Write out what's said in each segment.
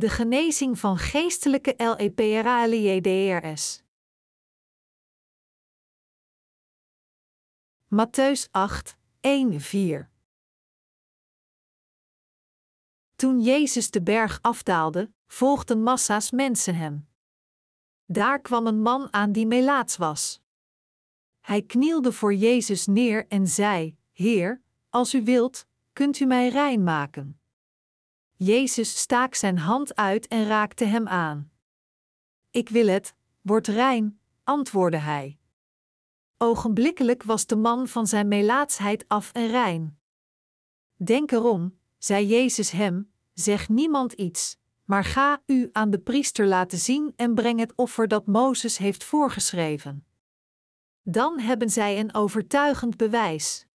De genezing van geestelijke E LEPRALIEDRS. Matthäus 8, 1-4 Toen Jezus de berg afdaalde, volgden massa's mensen hem. Daar kwam een man aan die melaats was. Hij knielde voor Jezus neer en zei: Heer, als u wilt, kunt u mij rein maken. Jezus staak zijn hand uit en raakte hem aan. Ik wil het, word rein, antwoordde hij. Ogenblikkelijk was de man van zijn melaatsheid af en rein. Denk erom, zei Jezus hem: zeg niemand iets, maar ga u aan de priester laten zien en breng het offer dat Mozes heeft voorgeschreven. Dan hebben zij een overtuigend bewijs.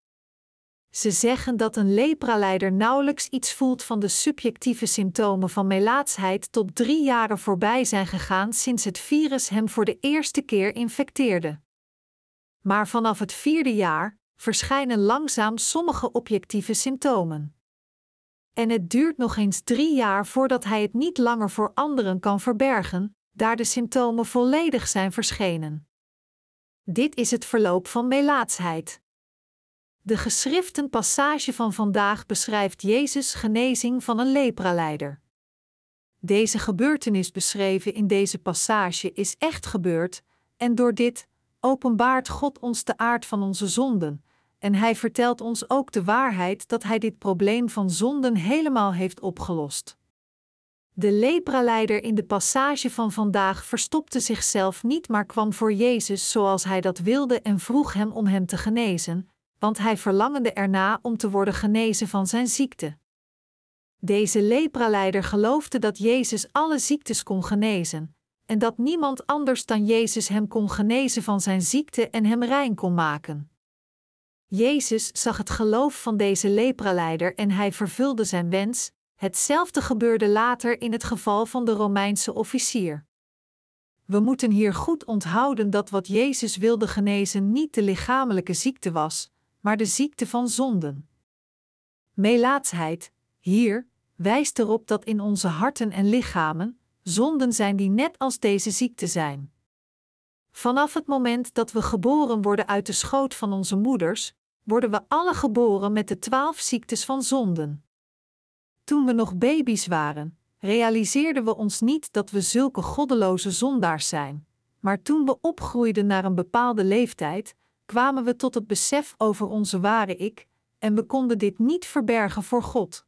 Ze zeggen dat een lepraleider nauwelijks iets voelt van de subjectieve symptomen van melaatsheid tot drie jaren voorbij zijn gegaan sinds het virus hem voor de eerste keer infecteerde. Maar vanaf het vierde jaar verschijnen langzaam sommige objectieve symptomen. En het duurt nog eens drie jaar voordat hij het niet langer voor anderen kan verbergen, daar de symptomen volledig zijn verschenen. Dit is het verloop van melaatsheid. De geschriften passage van vandaag beschrijft Jezus' genezing van een lepraleider. Deze gebeurtenis beschreven in deze passage is echt gebeurd, en door dit openbaart God ons de aard van onze zonden, en Hij vertelt ons ook de waarheid dat Hij dit probleem van zonden helemaal heeft opgelost. De lepraleider in de passage van vandaag verstopte zichzelf niet, maar kwam voor Jezus zoals hij dat wilde en vroeg hem om hem te genezen, want hij verlangde erna om te worden genezen van zijn ziekte. Deze lepraleider geloofde dat Jezus alle ziektes kon genezen, en dat niemand anders dan Jezus hem kon genezen van zijn ziekte en hem rein kon maken. Jezus zag het geloof van deze lepraleider en hij vervulde zijn wens. Hetzelfde gebeurde later in het geval van de Romeinse officier. We moeten hier goed onthouden dat wat Jezus wilde genezen niet de lichamelijke ziekte was, maar de ziekte van zonden. Melaatsheid, hier, wijst erop dat in onze harten en lichamen zonden zijn die net als deze ziekte zijn. Vanaf het moment dat we geboren worden uit de schoot van onze moeders, worden we alle geboren met de twaalf ziektes van zonden. Toen we nog baby's waren, realiseerden we ons niet dat we zulke goddeloze zondaars zijn, maar toen we opgroeiden naar een bepaalde leeftijd, kwamen we tot het besef over onze ware ik, en we konden dit niet verbergen voor God.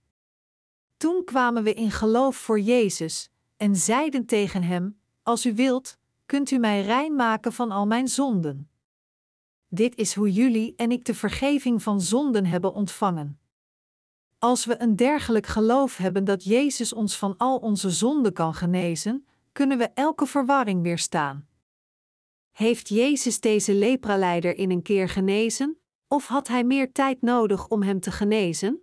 Toen kwamen we in geloof voor Jezus en zeiden tegen Hem: Als U wilt, kunt U mij rein maken van al mijn zonden. Dit is hoe jullie en ik de vergeving van zonden hebben ontvangen. Als we een dergelijk geloof hebben dat Jezus ons van al onze zonden kan genezen, kunnen we elke verwarring weerstaan. Heeft Jezus deze lepraleider in een keer genezen, of had hij meer tijd nodig om hem te genezen?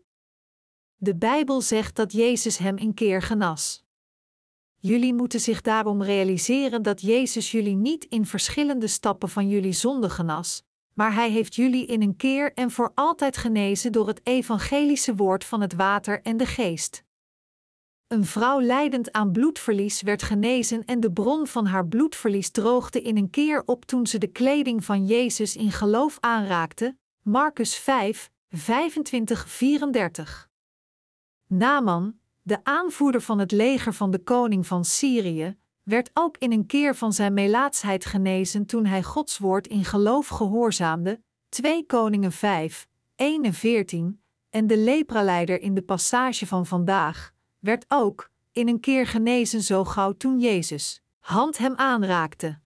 De Bijbel zegt dat Jezus hem een keer genas. Jullie moeten zich daarom realiseren dat Jezus jullie niet in verschillende stappen van jullie zonde genas, maar hij heeft jullie in een keer en voor altijd genezen door het evangelische woord van het water en de geest. Een vrouw lijdend aan bloedverlies werd genezen en de bron van haar bloedverlies droogde in een keer op toen ze de kleding van Jezus in geloof aanraakte. Marcus 5, 25-34. Naaman, de aanvoerder van het leger van de koning van Syrië, werd ook in een keer van zijn melaatsheid genezen toen hij Gods woord in geloof gehoorzaamde. 2 Koningen 5, 1 en 14, en de lepraleider in de passage van vandaag werd ook in een keer genezen zo gauw toen Jezus hand hem aanraakte.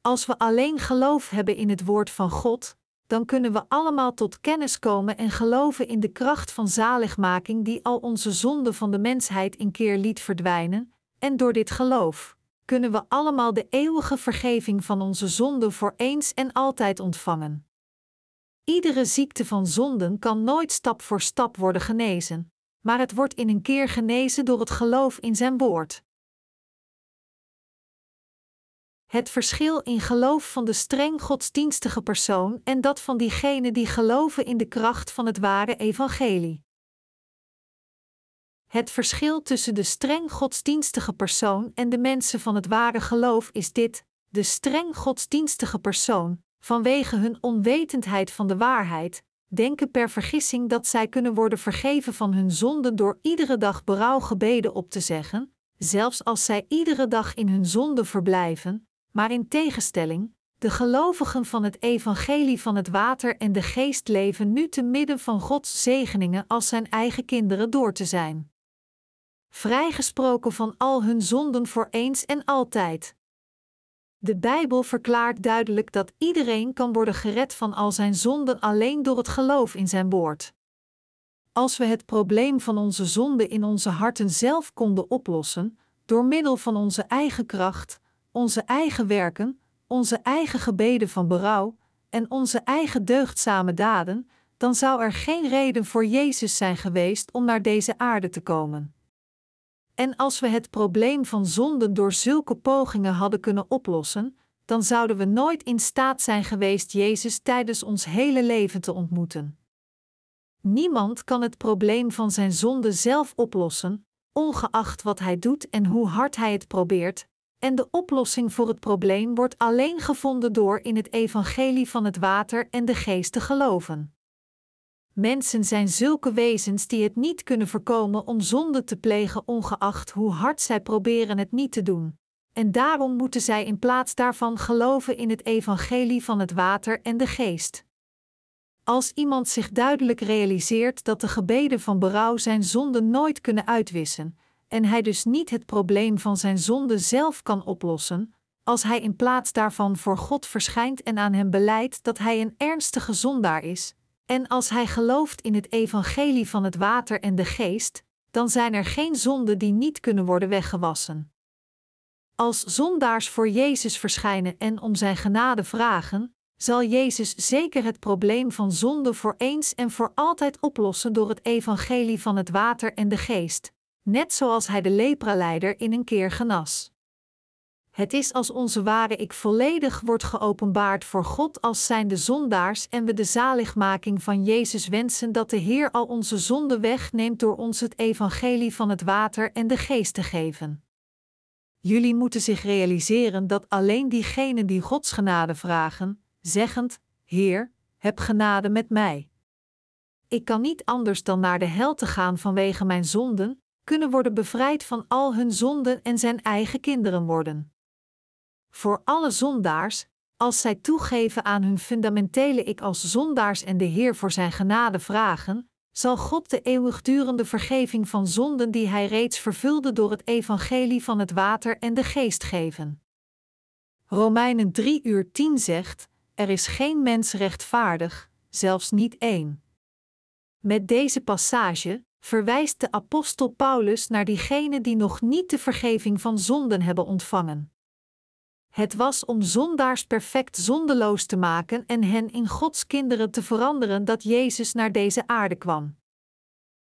Als we alleen geloof hebben in het woord van God, dan kunnen we allemaal tot kennis komen en geloven in de kracht van zaligmaking die al onze zonden van de mensheid in keer liet verdwijnen, en door dit geloof kunnen we allemaal de eeuwige vergeving van onze zonden voor eens en altijd ontvangen. Iedere ziekte van zonden kan nooit stap voor stap worden genezen, maar het wordt in een keer genezen door het geloof in zijn woord. Het verschil in geloof van de streng godsdienstige persoon en dat van diegenen die geloven in de kracht van het ware evangelie. Het verschil tussen de streng godsdienstige persoon en de mensen van het ware geloof is dit: de streng godsdienstige persoon, vanwege hun onwetendheid van de waarheid, denken per vergissing dat zij kunnen worden vergeven van hun zonden door iedere dag berouwgebeden op te zeggen, zelfs als zij iedere dag in hun zonde verblijven, maar in tegenstelling, de gelovigen van het evangelie van het water en de geest leven nu te midden van Gods zegeningen als zijn eigen kinderen door te zijn. Vrijgesproken van al hun zonden voor eens en altijd. De Bijbel verklaart duidelijk dat iedereen kan worden gered van al zijn zonden alleen door het geloof in zijn woord. Als we het probleem van onze zonde in onze harten zelf konden oplossen, door middel van onze eigen kracht, onze eigen werken, onze eigen gebeden van berouw en onze eigen deugdzame daden, dan zou er geen reden voor Jezus zijn geweest om naar deze aarde te komen. En als we het probleem van zonden door zulke pogingen hadden kunnen oplossen, dan zouden we nooit in staat zijn geweest Jezus tijdens ons hele leven te ontmoeten. Niemand kan het probleem van zijn zonde zelf oplossen, ongeacht wat hij doet en hoe hard hij het probeert, en de oplossing voor het probleem wordt alleen gevonden door in het evangelie van het water en de geest te geloven. Mensen zijn zulke wezens die het niet kunnen voorkomen om zonde te plegen, ongeacht hoe hard zij proberen het niet te doen. En daarom moeten zij in plaats daarvan geloven in het evangelie van het water en de geest. Als iemand zich duidelijk realiseert dat de gebeden van berouw zijn zonde nooit kunnen uitwissen, en hij dus niet het probleem van zijn zonde zelf kan oplossen, als hij in plaats daarvan voor God verschijnt en aan hem beleidt dat hij een ernstige zondaar is, en als hij gelooft in het evangelie van het water en de geest, dan zijn er geen zonden die niet kunnen worden weggewassen. Als zondaars voor Jezus verschijnen en om zijn genade vragen, zal Jezus zeker het probleem van zonde voor eens en voor altijd oplossen door het evangelie van het water en de geest, net zoals hij de lepraleider in een keer genas. Het is als onze ware ik volledig wordt geopenbaard voor God als zijnde zondaars en we de zaligmaking van Jezus wensen dat de Heer al onze zonden wegneemt door ons het evangelie van het water en de geest te geven. Jullie moeten zich realiseren dat alleen diegenen die Gods genade vragen, zeggend: Heer, heb genade met mij. Ik kan niet anders dan naar de hel te gaan vanwege mijn zonden, kunnen worden bevrijd van al hun zonden en zijn eigen kinderen worden. Voor alle zondaars, als zij toegeven aan hun fundamentele ik als zondaars en de Heer voor zijn genade vragen, zal God de eeuwigdurende vergeving van zonden die hij reeds vervulde door het evangelie van het water en de geest geven. Romeinen 3 uur 10 zegt: Er is geen mens rechtvaardig, zelfs niet één. Met deze passage verwijst de apostel Paulus naar diegenen die nog niet de vergeving van zonden hebben ontvangen. Het was om zondaars perfect zondeloos te maken en hen in Gods kinderen te veranderen dat Jezus naar deze aarde kwam.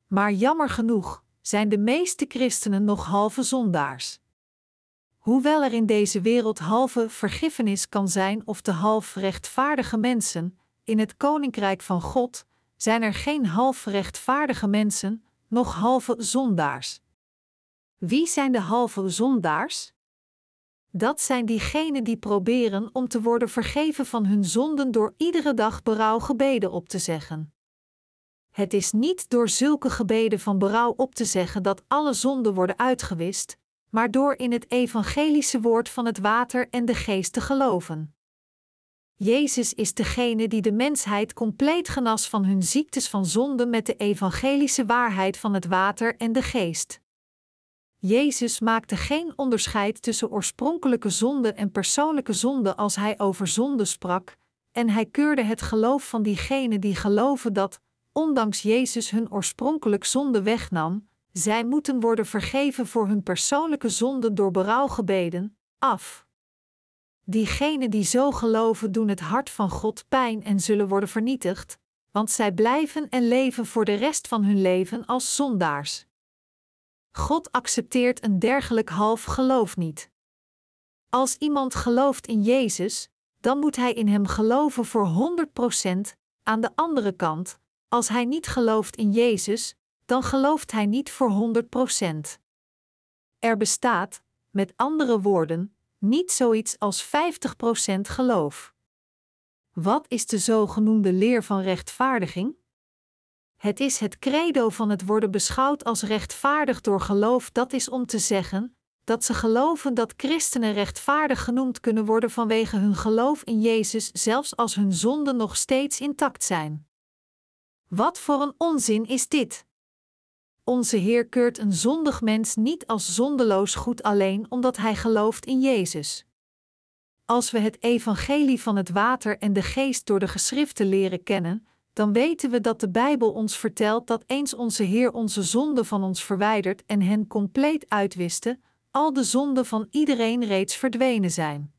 Maar jammer genoeg zijn de meeste christenen nog halve zondaars. Hoewel er in deze wereld halve vergiffenis kan zijn of de half rechtvaardige mensen, in het koninkrijk van God zijn er geen half rechtvaardige mensen, nog halve zondaars. Wie zijn de halve zondaars? Dat zijn diegenen die proberen om te worden vergeven van hun zonden door iedere dag berouw gebeden op te zeggen. Het is niet door zulke gebeden van berouw op te zeggen dat alle zonden worden uitgewist, maar door in het evangelische woord van het water en de geest te geloven. Jezus is degene die de mensheid compleet genas van hun ziektes van zonde met de evangelische waarheid van het water en de geest. Jezus maakte geen onderscheid tussen oorspronkelijke zonde en persoonlijke zonde als hij over zonde sprak, en hij keurde het geloof van diegenen die geloven dat, ondanks Jezus hun oorspronkelijk zonde wegnam, zij moeten worden vergeven voor hun persoonlijke zonde door berouwgebeden, af. Diegenen die zo geloven doen het hart van God pijn en zullen worden vernietigd, want zij blijven en leven voor de rest van hun leven als zondaars. God accepteert een dergelijk half geloof niet. Als iemand gelooft in Jezus, dan moet hij in hem geloven voor 100%. Aan de andere kant, als hij niet gelooft in Jezus, dan gelooft hij niet voor 100% Er bestaat, met andere woorden, niet zoiets als 50% geloof. Wat is de zogenoemde leer van rechtvaardiging? Het is het credo van het worden beschouwd als rechtvaardig door geloof, dat is om te zeggen dat ze geloven dat christenen rechtvaardig genoemd kunnen worden vanwege hun geloof in Jezus, zelfs als hun zonden nog steeds intact zijn. Wat voor een onzin is dit? Onze Heer keurt een zondig mens niet als zondeloos goed alleen omdat hij gelooft in Jezus. Als we het evangelie van het water en de geest door de geschriften leren kennen, dan weten we dat de Bijbel ons vertelt dat eens onze Heer onze zonden van ons verwijderd en hen compleet uitwiste, al de zonden van iedereen reeds verdwenen zijn.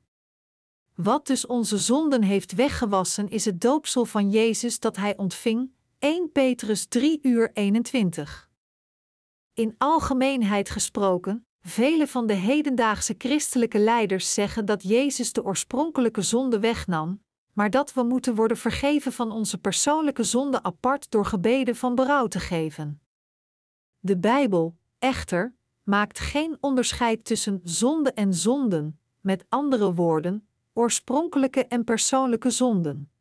Wat dus onze zonden heeft weggewassen is het doopsel van Jezus dat hij ontving, 1 Petrus 3 uur 21. In algemeenheid gesproken, vele van de hedendaagse christelijke leiders zeggen dat Jezus de oorspronkelijke zonde wegnam, maar dat we moeten worden vergeven van onze persoonlijke zonde apart door gebeden van berouw te geven. De Bijbel, echter, maakt geen onderscheid tussen zonde en zonden, met andere woorden, oorspronkelijke en persoonlijke zonden.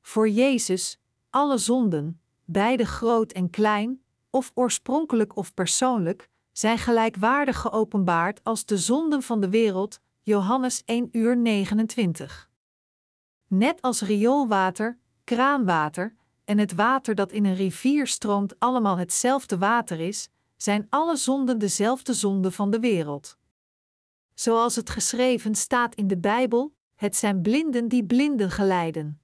Voor Jezus, alle zonden, beide groot en klein, of oorspronkelijk of persoonlijk, zijn gelijkwaardig geopenbaard als de zonden van de wereld, Johannes 1 uur 29. Net als rioolwater, kraanwater en het water dat in een rivier stroomt allemaal hetzelfde water is, zijn alle zonden dezelfde zonde van de wereld. Zoals het geschreven staat in de Bijbel: het zijn blinden die blinden geleiden.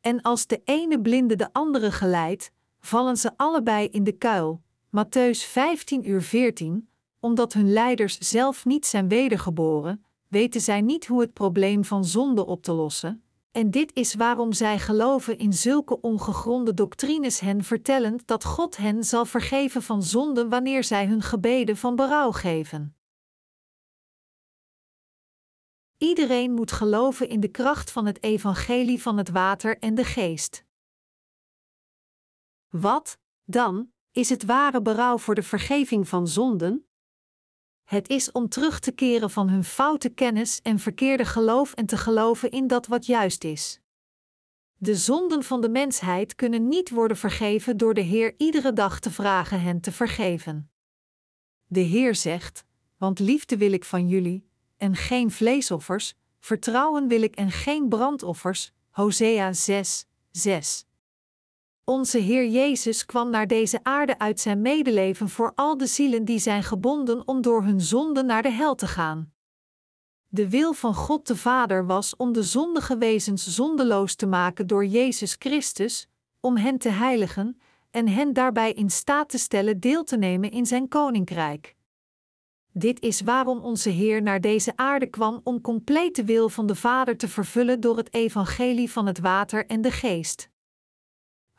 En als de ene blinde de andere geleidt, vallen ze allebei in de kuil. Matthäus 15 uur 14, omdat hun leiders zelf niet zijn wedergeboren, weten zij niet hoe het probleem van zonde op te lossen, en dit is waarom zij geloven in zulke ongegronde doctrines hen vertellend dat God hen zal vergeven van zonden wanneer zij hun gebeden van berouw geven. Iedereen moet geloven in de kracht van het evangelie van het water en de geest. Wat, dan, is het ware berouw voor de vergeving van zonden? Het is om terug te keren van hun foute kennis en verkeerde geloof en te geloven in dat wat juist is. De zonden van de mensheid kunnen niet worden vergeven door de Heer iedere dag te vragen hen te vergeven. De Heer zegt: Want liefde wil ik van jullie, en geen vleesoffers, vertrouwen wil ik en geen brandoffers. Hosea 6, 6. Onze Heer Jezus kwam naar deze aarde uit zijn medeleven voor al de zielen die zijn gebonden om door hun zonde naar de hel te gaan. De wil van God de Vader was om de zondige wezens zondeloos te maken door Jezus Christus, om hen te heiligen en hen daarbij in staat te stellen deel te nemen in zijn koninkrijk. Dit is waarom onze Heer naar deze aarde kwam om compleet de wil van de Vader te vervullen door het evangelie van het water en de geest.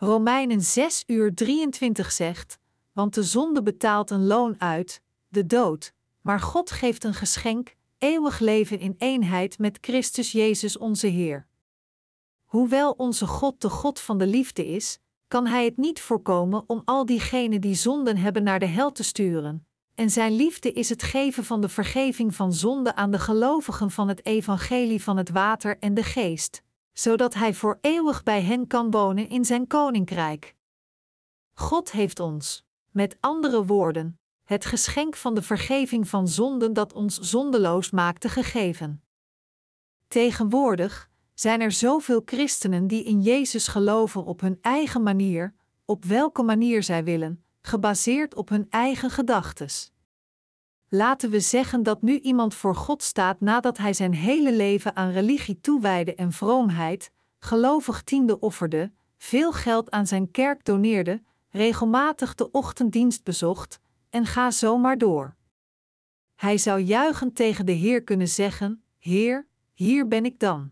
Romeinen 6 uur 23 zegt: Want de zonde betaalt een loon uit, de dood, maar God geeft een geschenk, eeuwig leven in eenheid met Christus Jezus onze Heer. Hoewel onze God de God van de liefde is, kan Hij het niet voorkomen om al diegenen die zonden hebben naar de hel te sturen. En Zijn liefde is het geven van de vergeving van zonde aan de gelovigen van het evangelie van het water en de geest zodat Hij voor eeuwig bij hen kan wonen in Zijn koninkrijk. God heeft ons, met andere woorden, het geschenk van de vergeving van zonden dat ons zondeloos maakte gegeven. Tegenwoordig zijn er zoveel christenen die in Jezus geloven op hun eigen manier, op welke manier zij willen, gebaseerd op hun eigen gedachtes laten we zeggen dat nu iemand voor God staat nadat hij zijn hele leven aan religie toewijde en vroomheid, gelovig tiende offerde, veel geld aan zijn kerk doneerde, regelmatig de ochtenddienst bezocht, en ga zo maar door. Hij zou juichend tegen de Heer kunnen zeggen: Heer, hier ben ik dan.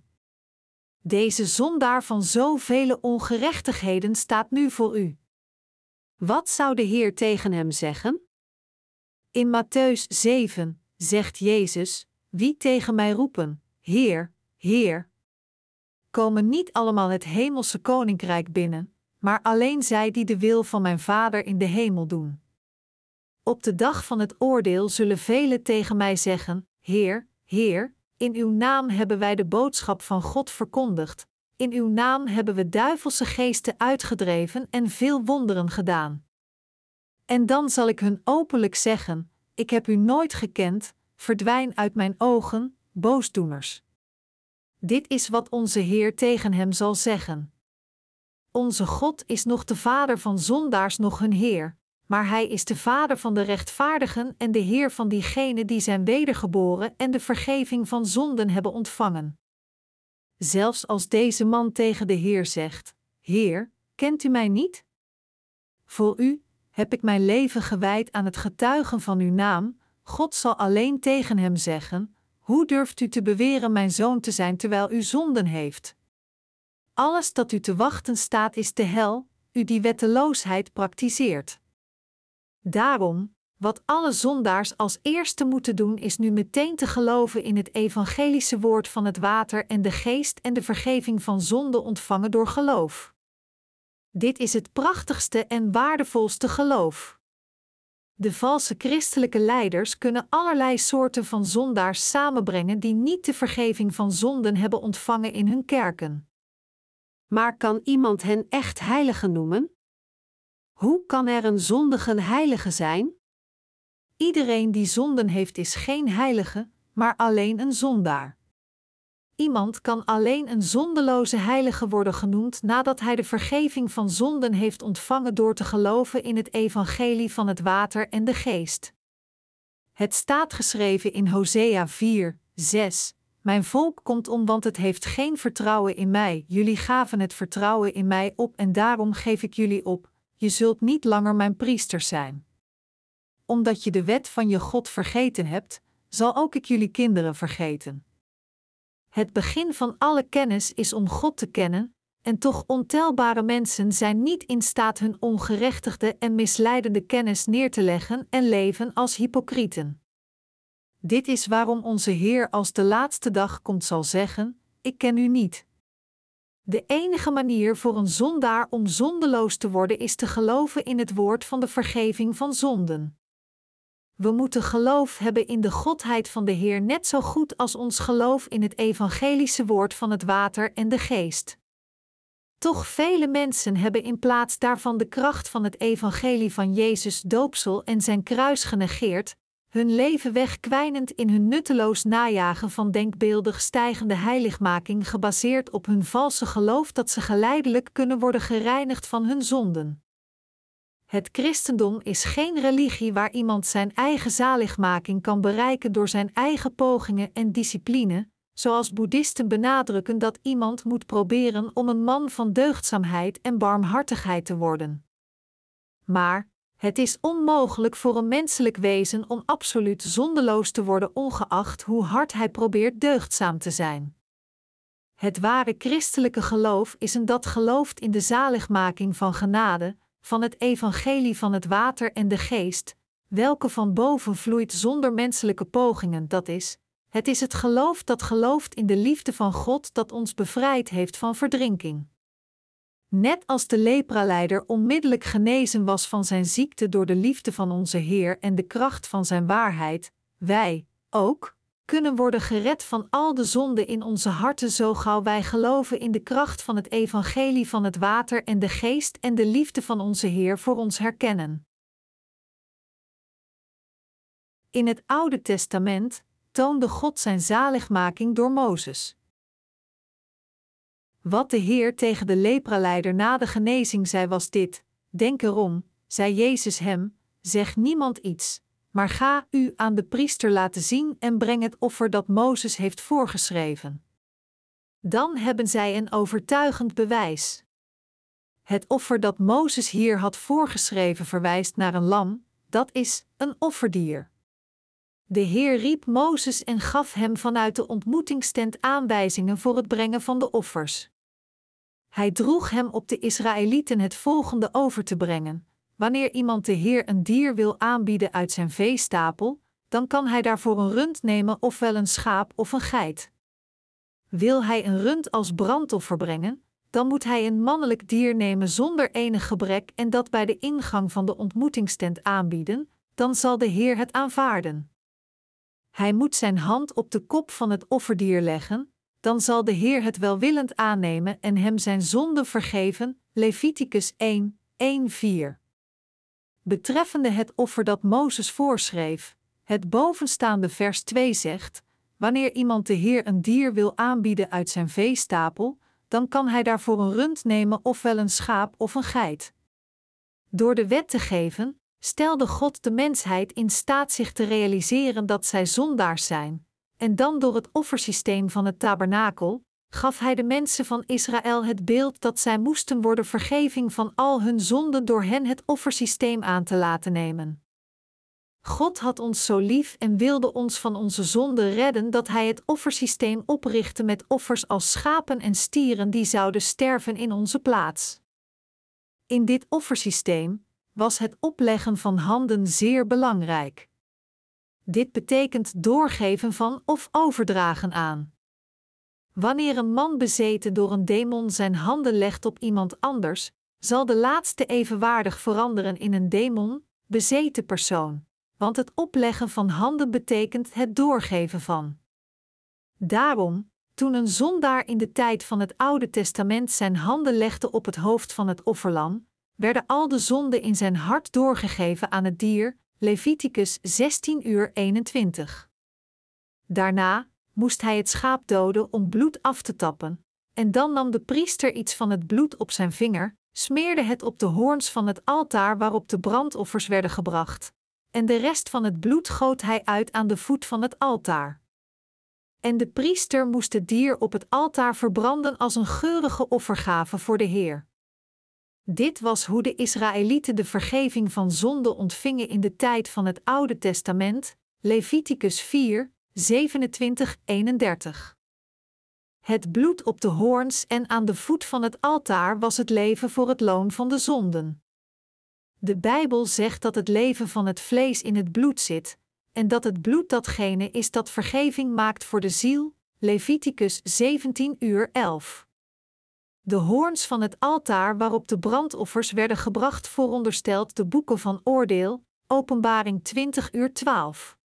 Deze zondaar van zoveel ongerechtigheden staat nu voor u. Wat zou de Heer tegen hem zeggen? In Matthäus 7 zegt Jezus: Wie tegen mij roepen, Heer, Heer, komen niet allemaal het hemelse koninkrijk binnen, maar alleen zij die de wil van mijn Vader in de hemel doen. Op de dag van het oordeel zullen velen tegen mij zeggen: Heer, Heer, in uw naam hebben wij de boodschap van God verkondigd, in uw naam hebben we duivelse geesten uitgedreven en veel wonderen gedaan. En dan zal ik hun openlijk zeggen: Ik heb u nooit gekend, verdwijn uit mijn ogen, boosdoeners. Dit is wat onze Heer tegen hem zal zeggen. Onze God is nog de Vader van zondaars, nog hun Heer, maar Hij is de Vader van de rechtvaardigen en de Heer van diegenen die zijn wedergeboren en de vergeving van zonden hebben ontvangen. Zelfs als deze man tegen de Heer zegt: Heer, kent u mij niet? Voor u heb ik mijn leven gewijd aan het getuigen van uw naam. God zal alleen tegen hem zeggen: Hoe durft u te beweren mijn zoon te zijn terwijl u zonden heeft? Alles dat u te wachten staat is de hel, u die wetteloosheid praktiseert. Daarom, wat alle zondaars als eerste moeten doen, is nu meteen te geloven in het evangelische woord van het water en de geest en de vergeving van zonde ontvangen door geloof. Dit is het prachtigste en waardevolste geloof. De valse christelijke leiders kunnen allerlei soorten van zondaars samenbrengen die niet de vergeving van zonden hebben ontvangen in hun kerken. Maar kan iemand hen echt heiligen noemen? Hoe kan er een zondige heilige zijn? Iedereen die zonden heeft is geen heilige, maar alleen een zondaar. Iemand kan alleen een zondeloze heilige worden genoemd nadat hij de vergeving van zonden heeft ontvangen door te geloven in het evangelie van het water en de geest. Het staat geschreven in Hosea 4, 6. Mijn volk komt om, want het heeft geen vertrouwen in mij. Jullie gaven het vertrouwen in mij op en daarom geef ik jullie op. Je zult niet langer mijn priesters zijn. Omdat je de wet van je God vergeten hebt, zal ook ik jullie kinderen vergeten. Het begin van alle kennis is om God te kennen, en toch ontelbare mensen zijn niet in staat hun ongerechtigde en misleidende kennis neer te leggen en leven als hypocrieten. Dit is waarom onze Heer als de laatste dag komt zal zeggen: Ik ken u niet. De enige manier voor een zondaar om zondeloos te worden is te geloven in het woord van de vergeving van zonden. We moeten geloof hebben in de Godheid van de Heer net zo goed als ons geloof in het evangelische woord van het water en de geest. Toch vele mensen hebben in plaats daarvan de kracht van het evangelie van Jezus doopsel en zijn kruis genegeerd, hun leven wegkwijnend in hun nutteloos najagen van denkbeeldig stijgende heiligmaking gebaseerd op hun valse geloof dat ze geleidelijk kunnen worden gereinigd van hun zonden. Het christendom is geen religie waar iemand zijn eigen zaligmaking kan bereiken door zijn eigen pogingen en discipline, zoals boeddhisten benadrukken dat iemand moet proberen om een man van deugdzaamheid en barmhartigheid te worden. Maar, het is onmogelijk voor een menselijk wezen om absoluut zondeloos te worden, ongeacht hoe hard hij probeert deugdzaam te zijn. Het ware christelijke geloof is een dat gelooft in de zaligmaking van genade, van het evangelie van het water en de geest, welke van boven vloeit zonder menselijke pogingen, dat is, het is het geloof dat gelooft in de liefde van God dat ons bevrijd heeft van verdrinking. Net als de lepraleider onmiddellijk genezen was van zijn ziekte door de liefde van onze Heer en de kracht van zijn waarheid, wij, ook, kunnen worden gered van al de zonden in onze harten zo gauw wij geloven in de kracht van het evangelie van het water en de geest en de liefde van onze Heer voor ons herkennen. In het Oude Testament toonde God zijn zaligmaking door Mozes. Wat de Heer tegen de lepraleider na de genezing zei was dit: Denk erom, zei Jezus hem, zeg niemand iets, maar ga u aan de priester laten zien en breng het offer dat Mozes heeft voorgeschreven. Dan hebben zij een overtuigend bewijs. Het offer dat Mozes hier had voorgeschreven verwijst naar een lam, dat is een offerdier. De Heer riep Mozes en gaf hem vanuit de ontmoetingstent aanwijzingen voor het brengen van de offers. Hij droeg hem op de Israëlieten het volgende over te brengen: Wanneer iemand de Heer een dier wil aanbieden uit zijn veestapel, dan kan hij daarvoor een rund nemen ofwel een schaap of een geit. Wil hij een rund als brandoffer brengen, dan moet hij een mannelijk dier nemen zonder enig gebrek en dat bij de ingang van de ontmoetingstent aanbieden, dan zal de Heer het aanvaarden. Hij moet zijn hand op de kop van het offerdier leggen, dan zal de Heer het welwillend aannemen en hem zijn zonde vergeven. Leviticus 1, 1, 4. Betreffende het offer dat Mozes voorschreef, het bovenstaande vers 2 zegt: Wanneer iemand de Heer een dier wil aanbieden uit zijn veestapel, dan kan hij daarvoor een rund nemen ofwel een schaap of een geit. Door de wet te geven, stelde God de mensheid in staat zich te realiseren dat zij zondaars zijn, en dan door het offersysteem van het tabernakel, gaf hij de mensen van Israël het beeld dat zij moesten worden vergeving van al hun zonden door hen het offersysteem aan te laten nemen. God had ons zo lief en wilde ons van onze zonden redden dat Hij het offersysteem oprichtte met offers als schapen en stieren die zouden sterven in onze plaats. In dit offersysteem was het opleggen van handen zeer belangrijk. Dit betekent doorgeven van of overdragen aan. Wanneer een man bezeten door een demon zijn handen legt op iemand anders, zal de laatste evenwaardig veranderen in een demon, bezeten persoon want het opleggen van handen betekent het doorgeven van. Daarom, toen een zondaar in de tijd van het Oude Testament zijn handen legde op het hoofd van het offerlam, werden al de zonden in zijn hart doorgegeven aan het dier, Leviticus 16 uur 21. Daarna moest hij het schaap doden om bloed af te tappen, en dan nam de priester iets van het bloed op zijn vinger, smeerde het op de hoorns van het altaar waarop de brandoffers werden gebracht, en de rest van het bloed goot hij uit aan de voet van het altaar. En de priester moest het dier op het altaar verbranden als een geurige offergave voor de Heer. Dit was hoe de Israëlieten de vergeving van zonde ontvingen in de tijd van het Oude Testament, Leviticus 4, 27, 31. Het bloed op de hoorns en aan de voet van het altaar was het leven voor het loon van de zonden. De Bijbel zegt dat het leven van het vlees in het bloed zit, en dat het bloed datgene is dat vergeving maakt voor de ziel. Leviticus 17 uur 11. De hoorns van het altaar waarop de brandoffers werden gebracht vooronderstelt de boeken van oordeel, Openbaring 20 uur 12.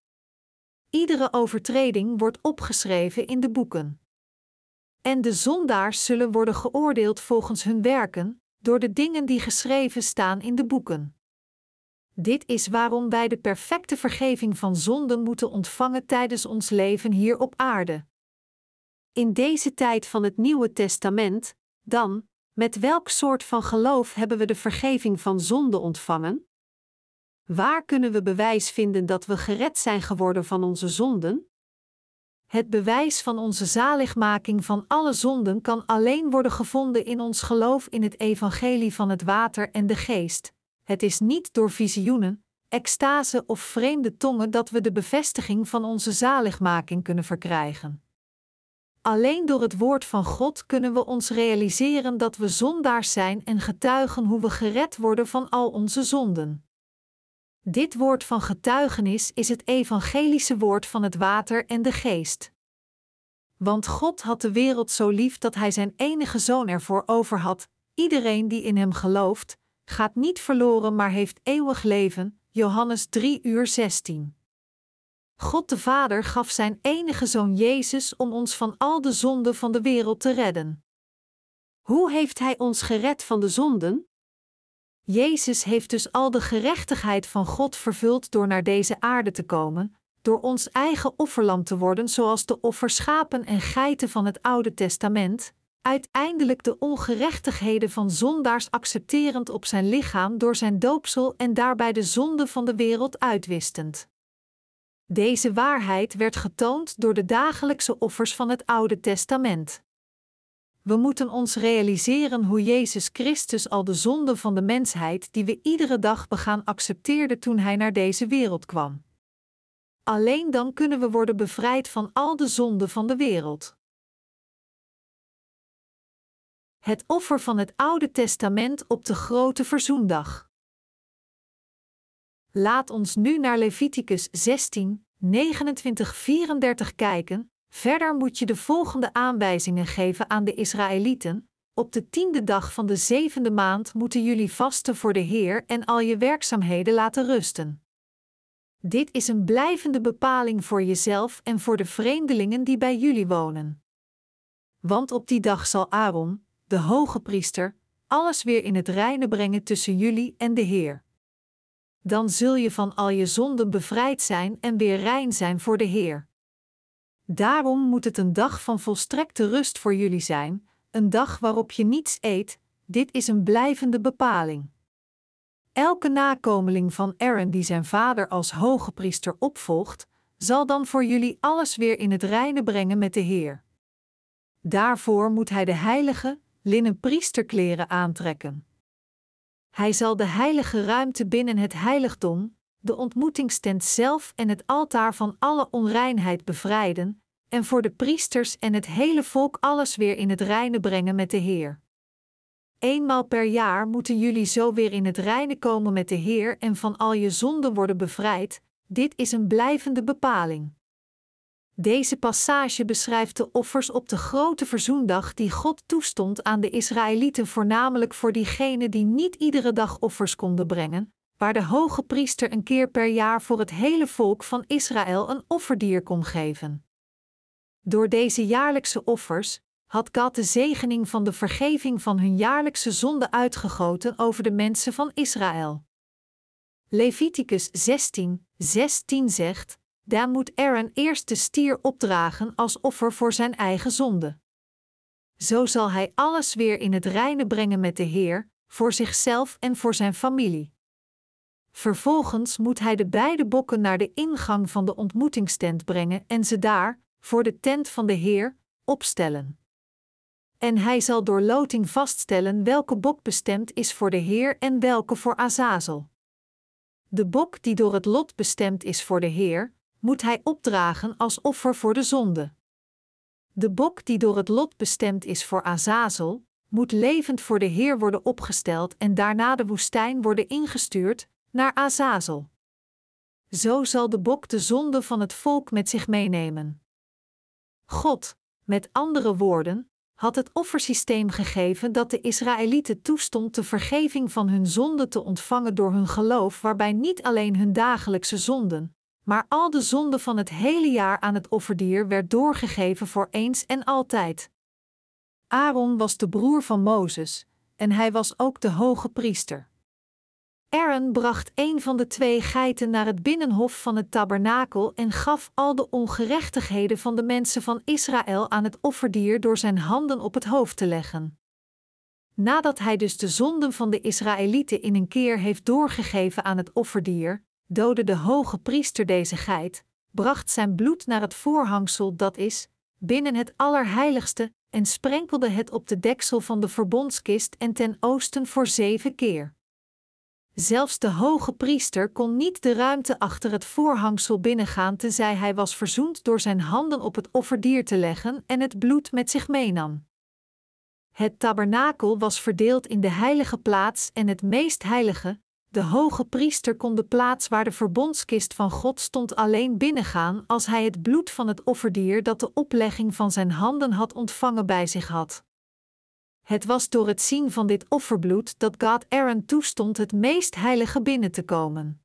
Iedere overtreding wordt opgeschreven in de boeken. En de zondaars zullen worden geoordeeld volgens hun werken, door de dingen die geschreven staan in de boeken. Dit is waarom wij de perfecte vergeving van zonden moeten ontvangen tijdens ons leven hier op aarde. In deze tijd van het Nieuwe Testament, dan, met welk soort van geloof hebben we de vergeving van zonden ontvangen? Waar kunnen we bewijs vinden dat we gered zijn geworden van onze zonden? Het bewijs van onze zaligmaking van alle zonden kan alleen worden gevonden in ons geloof in het evangelie van het water en de geest. Het is niet door visioenen, extase of vreemde tongen dat we de bevestiging van onze zaligmaking kunnen verkrijgen. Alleen door het woord van God kunnen we ons realiseren dat we zondaars zijn en getuigen hoe we gered worden van al onze zonden. Dit woord van getuigenis is het evangelische woord van het water en de geest. Want God had de wereld zo lief dat Hij zijn enige zoon ervoor over had: iedereen die in Hem gelooft, gaat niet verloren, maar heeft eeuwig leven. Johannes 3 uur 16. God de Vader gaf zijn enige zoon Jezus om ons van al de zonden van de wereld te redden. Hoe heeft Hij ons gered van de zonden? Jezus heeft dus al de gerechtigheid van God vervuld door naar deze aarde te komen, door ons eigen offerlam te worden, zoals de offerschapen en geiten van het Oude Testament, uiteindelijk de ongerechtigheden van zondaars accepterend op zijn lichaam door zijn doopsel en daarbij de zonde van de wereld uitwistend. Deze waarheid werd getoond door de dagelijkse offers van het Oude Testament. We moeten ons realiseren hoe Jezus Christus al de zonde van de mensheid die we iedere dag begaan accepteerde toen Hij naar deze wereld kwam. Alleen dan kunnen we worden bevrijd van al de zonden van de wereld. Het offer van het Oude Testament op de grote verzoendag. Laat ons nu naar Leviticus 16, 29, 34 kijken, Verder moet je de volgende aanwijzingen geven aan de Israëlieten, op de tiende dag van de zevende maand moeten jullie vasten voor de Heer en al je werkzaamheden laten rusten. Dit is een blijvende bepaling voor jezelf en voor de vreemdelingen die bij jullie wonen. Want op die dag zal Aaron, de hoge priester, alles weer in het reine brengen tussen jullie en de Heer. Dan zul je van al je zonden bevrijd zijn en weer rein zijn voor de Heer. Daarom moet het een dag van volstrekte rust voor jullie zijn, een dag waarop je niets eet, dit is een blijvende bepaling. Elke nakomeling van Aaron die zijn vader als hoge priester opvolgt, zal dan voor jullie alles weer in het reine brengen met de Heer. Daarvoor moet hij de heilige, linnen priesterkleren aantrekken. Hij zal de heilige ruimte binnen het heiligdom, de ontmoetingstent zelf en het altaar van alle onreinheid bevrijden, en voor de priesters en het hele volk alles weer in het reine brengen met de Heer. Eenmaal per jaar moeten jullie zo weer in het reine komen met de Heer en van al je zonden worden bevrijd, dit is een blijvende bepaling. Deze passage beschrijft de offers op de grote verzoendag die God toestond aan de Israëlieten, voornamelijk voor diegenen die niet iedere dag offers konden brengen, waar de hoge priester een keer per jaar voor het hele volk van Israël een offerdier kon geven. Door deze jaarlijkse offers had God de zegening van de vergeving van hun jaarlijkse zonde uitgegoten over de mensen van Israël. Leviticus 16, 16 zegt: Daar moet Aaron eerst de stier opdragen als offer voor zijn eigen zonde. Zo zal hij alles weer in het reine brengen met de Heer, voor zichzelf en voor zijn familie. Vervolgens moet hij de beide bokken naar de ingang van de ontmoetingstent brengen en ze daar, voor de tent van de Heer, opstellen. En hij zal door loting vaststellen welke bok bestemd is voor de Heer en welke voor Azazel. De bok die door het lot bestemd is voor de Heer, moet hij opdragen als offer voor de zonde. De bok die door het lot bestemd is voor Azazel, moet levend voor de Heer worden opgesteld en daarna de woestijn worden ingestuurd naar Azazel. Zo zal de bok de zonde van het volk met zich meenemen. God, met andere woorden, had het offersysteem gegeven dat de Israëlieten toestond de vergeving van hun zonden te ontvangen door hun geloof, waarbij niet alleen hun dagelijkse zonden, maar al de zonden van het hele jaar aan het offerdier werd doorgegeven voor eens en altijd. Aaron was de broer van Mozes, en hij was ook de hoge priester. Aaron bracht een van de twee geiten naar het binnenhof van het tabernakel en gaf al de ongerechtigheden van de mensen van Israël aan het offerdier door zijn handen op het hoofd te leggen. Nadat hij dus de zonden van de Israëlieten in een keer heeft doorgegeven aan het offerdier, doodde de hoge priester deze geit, bracht zijn bloed naar het voorhangsel dat is, binnen het allerheiligste, en sprenkelde het op de deksel van de verbondskist en ten oosten voor zeven keer. Zelfs de hoge priester kon niet de ruimte achter het voorhangsel binnengaan tenzij hij was verzoend door zijn handen op het offerdier te leggen en het bloed met zich meenam. Het tabernakel was verdeeld in de heilige plaats en het meest heilige. De hoge priester kon de plaats waar de verbondskist van God stond alleen binnengaan als hij het bloed van het offerdier dat de oplegging van zijn handen had ontvangen bij zich had. Het was door het zien van dit offerbloed dat God Aaron toestond het meest heilige binnen te komen.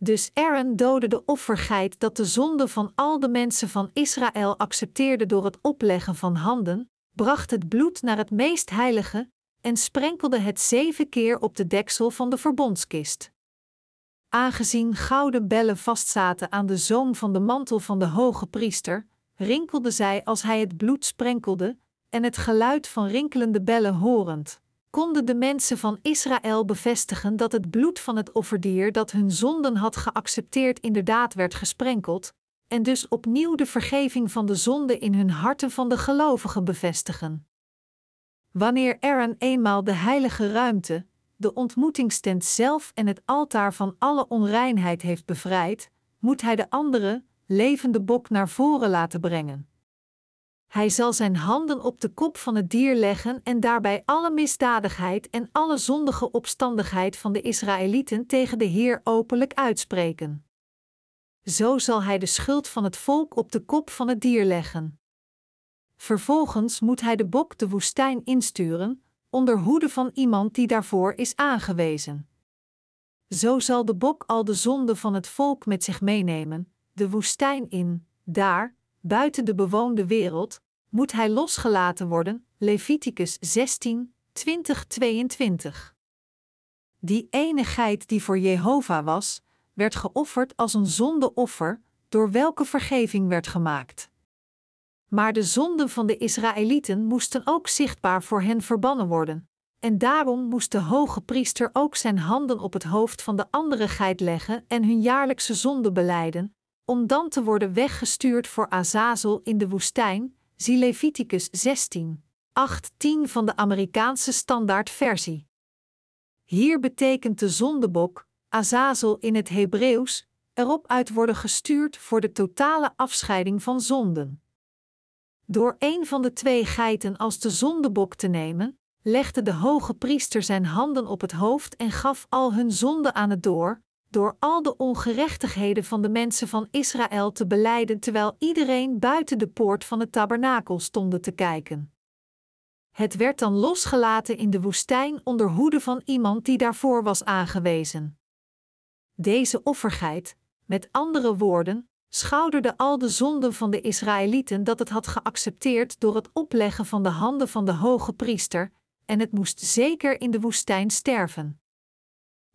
Dus Aaron doodde de offergeit dat de zonde van al de mensen van Israël accepteerde door het opleggen van handen, bracht het bloed naar het meest heilige en sprenkelde het zeven keer op de deksel van de verbondskist. Aangezien gouden bellen vastzaten aan de zoom van de mantel van de hoge priester, rinkelden zij als hij het bloed sprenkelde, en het geluid van rinkelende bellen horend, konden de mensen van Israël bevestigen dat het bloed van het offerdier dat hun zonden had geaccepteerd inderdaad werd gesprenkeld, en dus opnieuw de vergeving van de zonde in hun harten van de gelovigen bevestigen. Wanneer Aaron eenmaal de heilige ruimte, de ontmoetingstent zelf en het altaar van alle onreinheid heeft bevrijd, moet hij de andere, levende bok naar voren laten brengen. Hij zal zijn handen op de kop van het dier leggen en daarbij alle misdadigheid en alle zondige opstandigheid van de Israëlieten tegen de Heer openlijk uitspreken. Zo zal hij de schuld van het volk op de kop van het dier leggen. Vervolgens moet hij de bok de woestijn insturen, onder hoede van iemand die daarvoor is aangewezen. Zo zal de bok al de zonde van het volk met zich meenemen, de woestijn in, daar, buiten de bewoonde wereld, moet hij losgelaten worden. Leviticus 16, 20, 22. Die ene geit die voor Jehovah was, werd geofferd als een zondeoffer, door welke vergeving werd gemaakt. Maar de zonden van de Israëlieten moesten ook zichtbaar voor hen verbannen worden, en daarom moest de hoge priester ook zijn handen op het hoofd van de andere geit leggen en hun jaarlijkse zonde beleiden, om dan te worden weggestuurd voor Azazel in de woestijn, zie Leviticus 16, 8-10 van de Amerikaanse standaardversie. Hier betekent de zondebok, Azazel in het Hebreeuws, erop uit worden gestuurd voor de totale afscheiding van zonden. Door een van de twee geiten als de zondebok te nemen, legde de hoge priester zijn handen op het hoofd en gaf al hun zonden aan het door, door al de ongerechtigheden van de mensen van Israël te beleiden terwijl iedereen buiten de poort van het tabernakel stond te kijken. Het werd dan losgelaten in de woestijn onder hoede van iemand die daarvoor was aangewezen. Deze offergeit, met andere woorden, schouderde al de zonden van de Israëlieten dat het had geaccepteerd door het opleggen van de handen van de hoge priester, en het moest zeker in de woestijn sterven.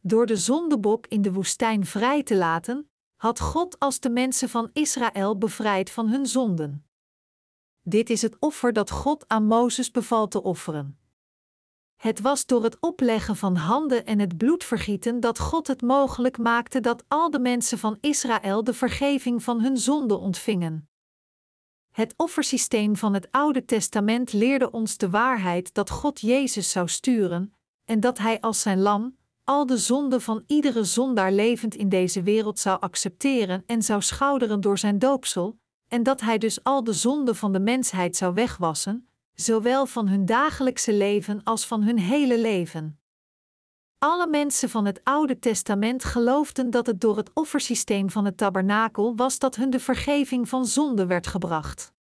Door de zondebok in de woestijn vrij te laten, had God als de mensen van Israël bevrijd van hun zonden. Dit is het offer dat God aan Mozes beval te offeren. Het was door het opleggen van handen en het bloedvergieten dat God het mogelijk maakte dat al de mensen van Israël de vergeving van hun zonden ontvingen. Het offersysteem van het Oude Testament leerde ons de waarheid dat God Jezus zou sturen en dat Hij als zijn lam al de zonden van iedere zondaar levend in deze wereld zou accepteren en zou schouderen door zijn doopsel, en dat Hij dus al de zonden van de mensheid zou wegwassen, zowel van hun dagelijkse leven als van hun hele leven. Alle mensen van het Oude Testament geloofden dat het door het offersysteem van het tabernakel was dat hun de vergeving van zonde werd gebracht.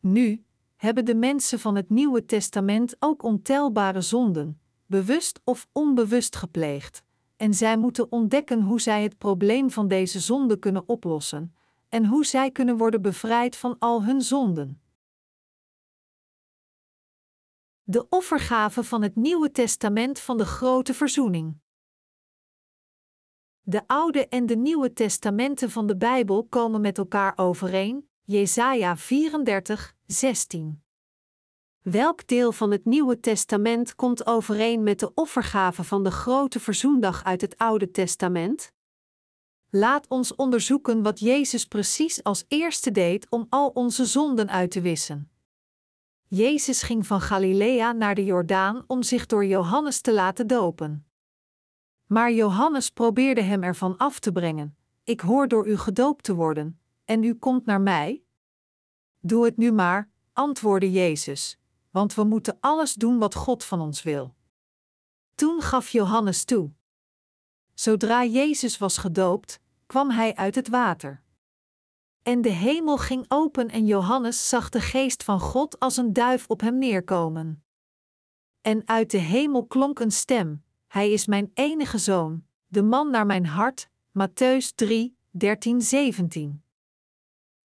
Nu hebben de mensen van het Nieuwe Testament ook ontelbare zonden, bewust of onbewust gepleegd, en zij moeten ontdekken hoe zij het probleem van deze zonde kunnen oplossen en hoe zij kunnen worden bevrijd van al hun zonden. De offergave van het Nieuwe Testament van de Grote Verzoening. De Oude en de Nieuwe Testamenten van de Bijbel komen met elkaar overeen, Jesaja 34, 16. Welk deel van het Nieuwe Testament komt overeen met de offergave van de Grote Verzoendag uit het Oude Testament? Laat ons onderzoeken wat Jezus precies als eerste deed om al onze zonden uit te wissen. Jezus ging van Galilea naar de Jordaan om zich door Johannes te laten dopen. Maar Johannes probeerde hem ervan af te brengen: Ik hoor door u gedoopt te worden, en u komt naar mij? Doe het nu maar, antwoordde Jezus, want we moeten alles doen wat God van ons wil. Toen gaf Johannes toe. Zodra Jezus was gedoopt, kwam hij uit het water. En de hemel ging open en Johannes zag de geest van God als een duif op hem neerkomen. En uit de hemel klonk een stem: Hij is mijn enige zoon, de man naar mijn hart. Matthäus 3, 13, 17.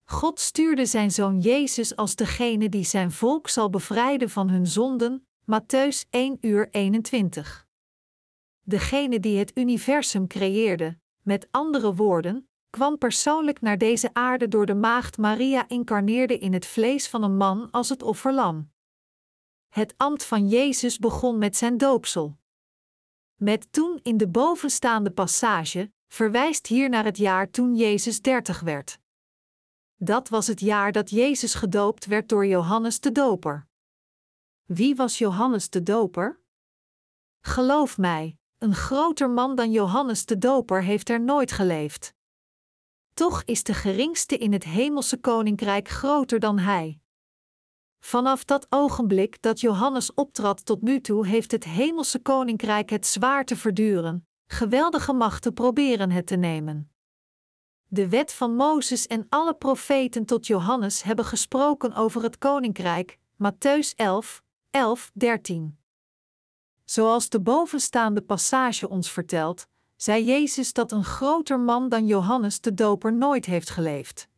God stuurde zijn zoon Jezus als degene die zijn volk zal bevrijden van hun zonden. Matthäus 1 uur 21. Degene die het universum creëerde, met andere woorden, kwam persoonlijk naar deze aarde door de maagd Maria incarneerde in het vlees van een man als het offerlam. Het ambt van Jezus begon met zijn doopsel. Met toen in de bovenstaande passage verwijst hier naar het jaar toen Jezus dertig werd. Dat was het jaar dat Jezus gedoopt werd door Johannes de Doper. Wie was Johannes de Doper? Geloof mij, een groter man dan Johannes de Doper heeft er nooit geleefd. Toch is de geringste in het hemelse koninkrijk groter dan hij. Vanaf dat ogenblik dat Johannes optrad tot nu toe, heeft het hemelse koninkrijk het zwaar te verduren, geweldige machten proberen het te nemen. De wet van Mozes en alle profeten tot Johannes hebben gesproken over het koninkrijk, Matthäus 11, 11, 13. Zoals de bovenstaande passage ons vertelt, zei Jezus dat een groter man dan Johannes de Doper nooit heeft geleefd.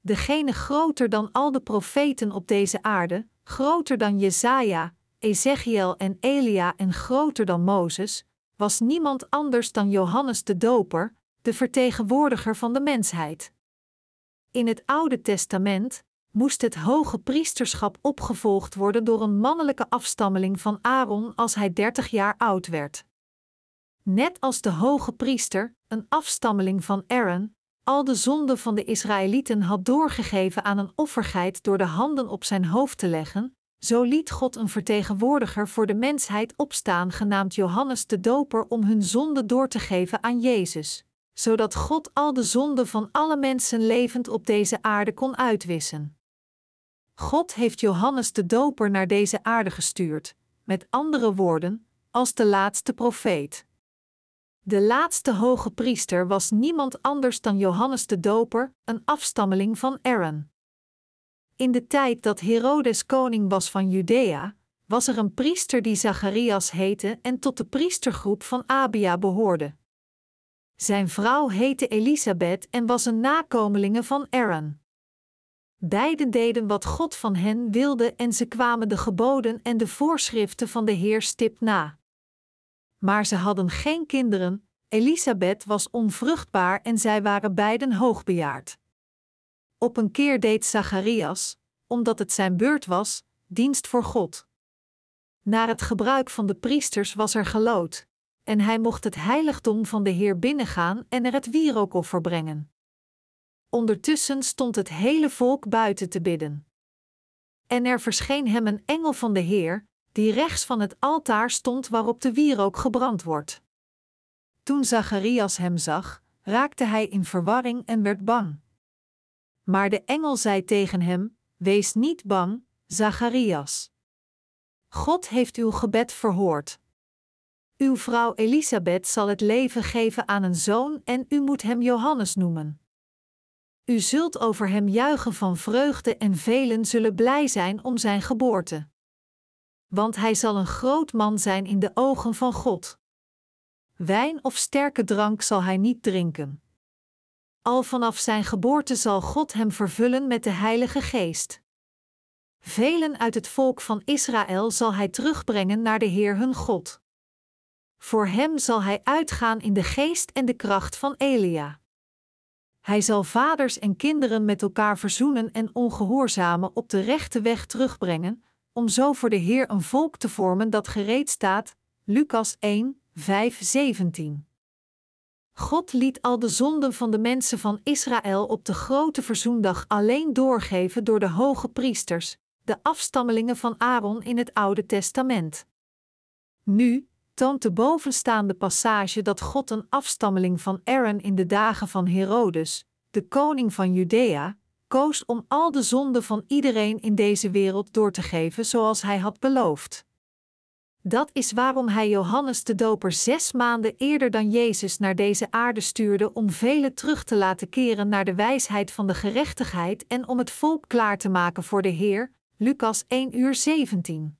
Degene groter dan al de profeten op deze aarde, groter dan Jesaja, Ezechiel en Elia en groter dan Mozes, was niemand anders dan Johannes de Doper, de vertegenwoordiger van de mensheid. In het Oude Testament moest het hoge priesterschap opgevolgd worden door een mannelijke afstammeling van Aaron als hij dertig jaar oud werd. Net als de hoge priester, een afstammeling van Aaron, al de zonden van de Israëlieten had doorgegeven aan een offergeit door de handen op zijn hoofd te leggen, zo liet God een vertegenwoordiger voor de mensheid opstaan, genaamd Johannes de Doper, om hun zonde door te geven aan Jezus, zodat God al de zonden van alle mensen levend op deze aarde kon uitwissen. God heeft Johannes de Doper naar deze aarde gestuurd, met andere woorden, als de laatste profeet. De laatste hoge priester was niemand anders dan Johannes de Doper, een afstammeling van Aaron. In de tijd dat Herodes koning was van Judea, was er een priester die Zacharias heette en tot de priestergroep van Abia behoorde. Zijn vrouw heette Elisabeth en was een nakomelinge van Aaron. Beiden deden wat God van hen wilde en ze kwamen de geboden en de voorschriften van de Heer stipt na. Maar ze hadden geen kinderen, Elisabeth was onvruchtbaar en zij waren beiden hoogbejaard. Op een keer deed Zacharias, omdat het zijn beurt was, dienst voor God. Naar het gebruik van de priesters was er gelood, en hij mocht het heiligdom van de Heer binnengaan en er het wierookoffer brengen. Ondertussen stond het hele volk buiten te bidden. En er verscheen hem een engel van de Heer, die rechts van het altaar stond waarop de wierook gebrand wordt. Toen Zacharias hem zag, raakte hij in verwarring en werd bang. Maar de engel zei tegen hem: Wees niet bang, Zacharias. God heeft uw gebed verhoord. Uw vrouw Elisabeth zal het leven geven aan een zoon en u moet hem Johannes noemen. U zult over hem juichen van vreugde en velen zullen blij zijn om zijn geboorte. Want hij zal een groot man zijn in de ogen van God. Wijn of sterke drank zal hij niet drinken. Al vanaf zijn geboorte zal God hem vervullen met de Heilige Geest. Velen uit het volk van Israël zal hij terugbrengen naar de Heer hun God. Voor hem zal hij uitgaan in de geest en de kracht van Elia. Hij zal vaders en kinderen met elkaar verzoenen en ongehoorzamen op de rechte weg terugbrengen, om zo voor de Heer een volk te vormen dat gereed staat. Lucas 1, 5, 17. God liet al de zonden van de mensen van Israël op de grote verzoendag alleen doorgeven door de hoge priesters, de afstammelingen van Aaron in het Oude Testament. Nu toont de bovenstaande passage dat God een afstammeling van Aaron in de dagen van Herodes, de koning van Judea, koos om al de zonden van iedereen in deze wereld door te geven zoals hij had beloofd. Dat is waarom hij Johannes de Doper zes maanden eerder dan Jezus naar deze aarde stuurde om velen terug te laten keren naar de wijsheid van de gerechtigheid en om het volk klaar te maken voor de Heer. Lucas 1 uur 17.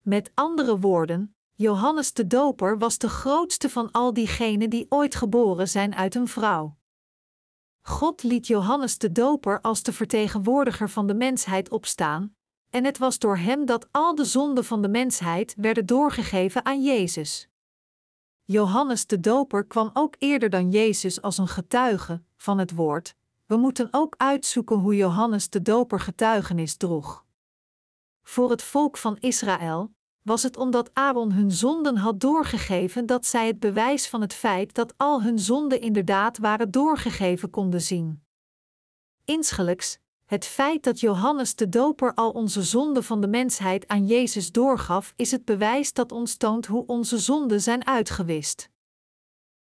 Met andere woorden, Johannes de Doper was de grootste van al diegenen die ooit geboren zijn uit een vrouw. God liet Johannes de Doper als de vertegenwoordiger van de mensheid opstaan, en het was door hem dat al de zonden van de mensheid werden doorgegeven aan Jezus. Johannes de Doper kwam ook eerder dan Jezus als een getuige van het woord. We moeten ook uitzoeken hoe Johannes de Doper getuigenis droeg. Voor het volk van Israël was het omdat Aaron hun zonden had doorgegeven dat zij het bewijs van het feit dat al hun zonden inderdaad waren doorgegeven konden zien. Insgelijks, het feit dat Johannes de Doper al onze zonden van de mensheid aan Jezus doorgaf, is het bewijs dat ons toont hoe onze zonden zijn uitgewist.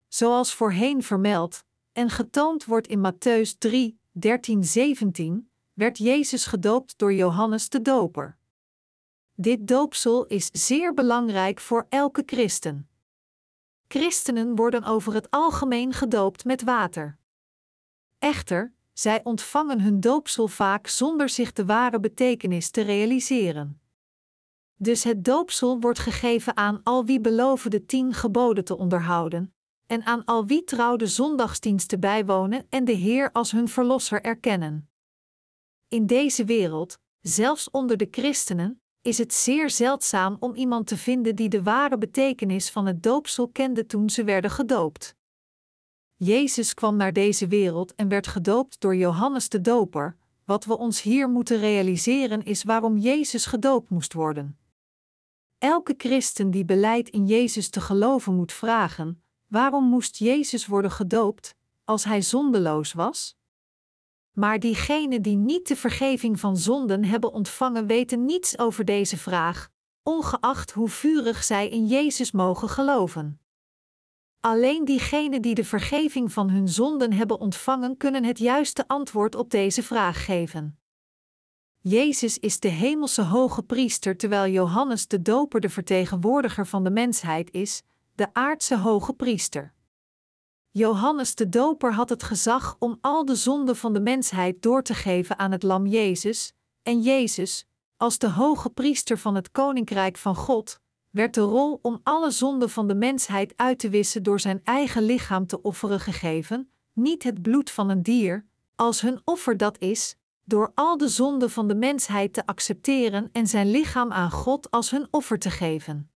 Zoals voorheen vermeld en getoond wordt in Matthäus 3, 13, 17, werd Jezus gedoopt door Johannes de Doper. Dit doopsel is zeer belangrijk voor elke christen. Christenen worden over het algemeen gedoopt met water. Echter, zij ontvangen hun doopsel vaak zonder zich de ware betekenis te realiseren. Dus het doopsel wordt gegeven aan al wie beloven de tien geboden te onderhouden, en aan al wie trouw de zondagsdiensten bijwonen en de Heer als hun verlosser erkennen. In deze wereld, zelfs onder de christenen, is het zeer zeldzaam om iemand te vinden die de ware betekenis van het doopsel kende toen ze werden gedoopt. Jezus kwam naar deze wereld en werd gedoopt door Johannes de Doper. Wat we ons hier moeten realiseren is waarom Jezus gedoopt moest worden. Elke christen die beleidt in Jezus te geloven moet vragen: waarom moest Jezus worden gedoopt als hij zondeloos was? Maar diegenen die niet de vergeving van zonden hebben ontvangen, weten niets over deze vraag, ongeacht hoe vurig zij in Jezus mogen geloven. Alleen diegenen die de vergeving van hun zonden hebben ontvangen, kunnen het juiste antwoord op deze vraag geven. Jezus is de hemelse hoge priester, terwijl Johannes de Doper de vertegenwoordiger van de mensheid is, de aardse hoge priester. Johannes de Doper had het gezag om al de zonden van de mensheid door te geven aan het Lam Jezus, en Jezus, als de hoge priester van het Koninkrijk van God, werd de rol om alle zonden van de mensheid uit te wissen door zijn eigen lichaam te offeren gegeven, niet het bloed van een dier, als hun offer dat is, door al de zonden van de mensheid te accepteren en zijn lichaam aan God als hun offer te geven.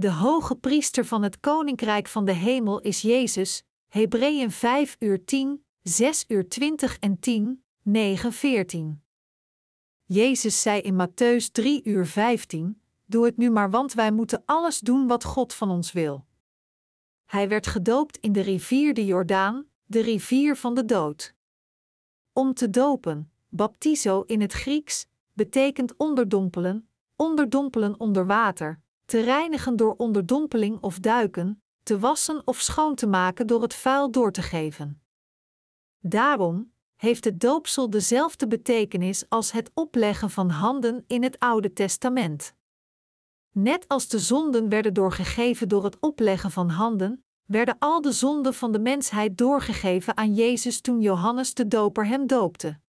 De hoge priester van het koninkrijk van de hemel is Jezus, Hebreeën 5 uur 10, 6 uur 20 en 10, 9 14. Jezus zei in Matthäus 3 uur 15: Doe het nu maar, want wij moeten alles doen wat God van ons wil. Hij werd gedoopt in de rivier de Jordaan, de rivier van de dood. Om te dopen, baptizo in het Grieks, betekent onderdompelen, onderdompelen onder water, te reinigen door onderdompeling of duiken, te wassen of schoon te maken door het vuil door te geven. Daarom heeft het doopsel dezelfde betekenis als het opleggen van handen in het Oude Testament. Net als de zonden werden doorgegeven door het opleggen van handen, werden al de zonden van de mensheid doorgegeven aan Jezus toen Johannes de Doper hem doopte.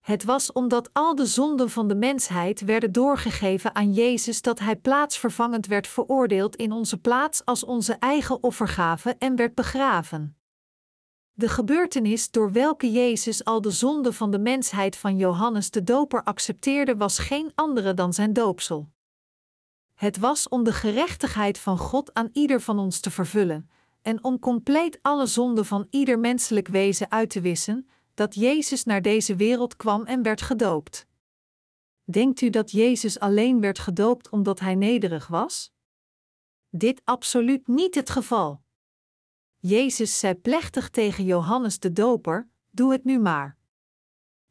Het was omdat al de zonden van de mensheid werden doorgegeven aan Jezus dat Hij plaatsvervangend werd veroordeeld in onze plaats als onze eigen offergave en werd begraven. De gebeurtenis door welke Jezus al de zonden van de mensheid van Johannes de Doper accepteerde was geen andere dan zijn doopsel. Het was om de gerechtigheid van God aan ieder van ons te vervullen en om compleet alle zonden van ieder menselijk wezen uit te wissen, dat Jezus naar deze wereld kwam en werd gedoopt. Denkt u dat Jezus alleen werd gedoopt omdat hij nederig was? Dit absoluut niet het geval. Jezus zei plechtig tegen Johannes de Doper: Doe het nu maar.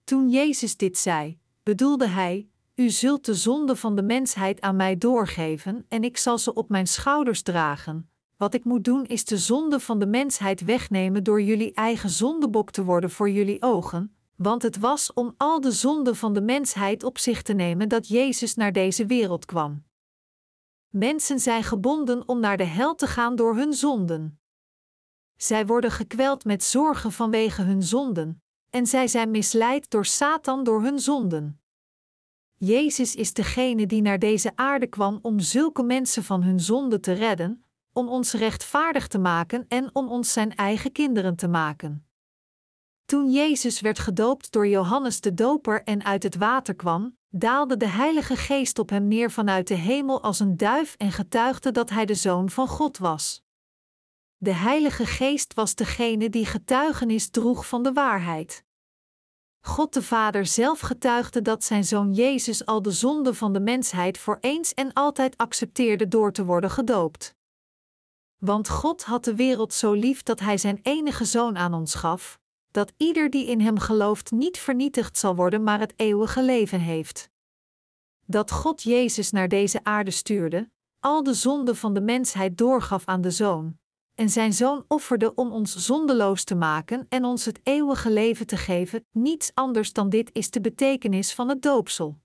Toen Jezus dit zei, bedoelde hij: U zult de zonde van de mensheid aan mij doorgeven en ik zal ze op mijn schouders dragen, wat ik moet doen is de zonde van de mensheid wegnemen door jullie eigen zondebok te worden voor jullie ogen, want het was om al de zonden van de mensheid op zich te nemen dat Jezus naar deze wereld kwam. Mensen zijn gebonden om naar de hel te gaan door hun zonden. Zij worden gekweld met zorgen vanwege hun zonden, en zij zijn misleid door Satan door hun zonden. Jezus is degene die naar deze aarde kwam om zulke mensen van hun zonde te redden, om ons rechtvaardig te maken en om ons zijn eigen kinderen te maken. Toen Jezus werd gedoopt door Johannes de Doper en uit het water kwam, daalde de Heilige Geest op hem neer vanuit de hemel als een duif en getuigde dat hij de Zoon van God was. De Heilige Geest was degene die getuigenis droeg van de waarheid. God de Vader zelf getuigde dat zijn Zoon Jezus al de zonde van de mensheid voor eens en altijd accepteerde door te worden gedoopt. Want God had de wereld zo lief dat Hij Zijn enige Zoon aan ons gaf, dat ieder die in Hem gelooft niet vernietigd zal worden, maar het eeuwige leven heeft. Dat God Jezus naar deze aarde stuurde, al de zonden van de mensheid doorgaf aan de Zoon, en Zijn Zoon offerde om ons zondeloos te maken en ons het eeuwige leven te geven, niets anders dan dit is de betekenis van het doopsel.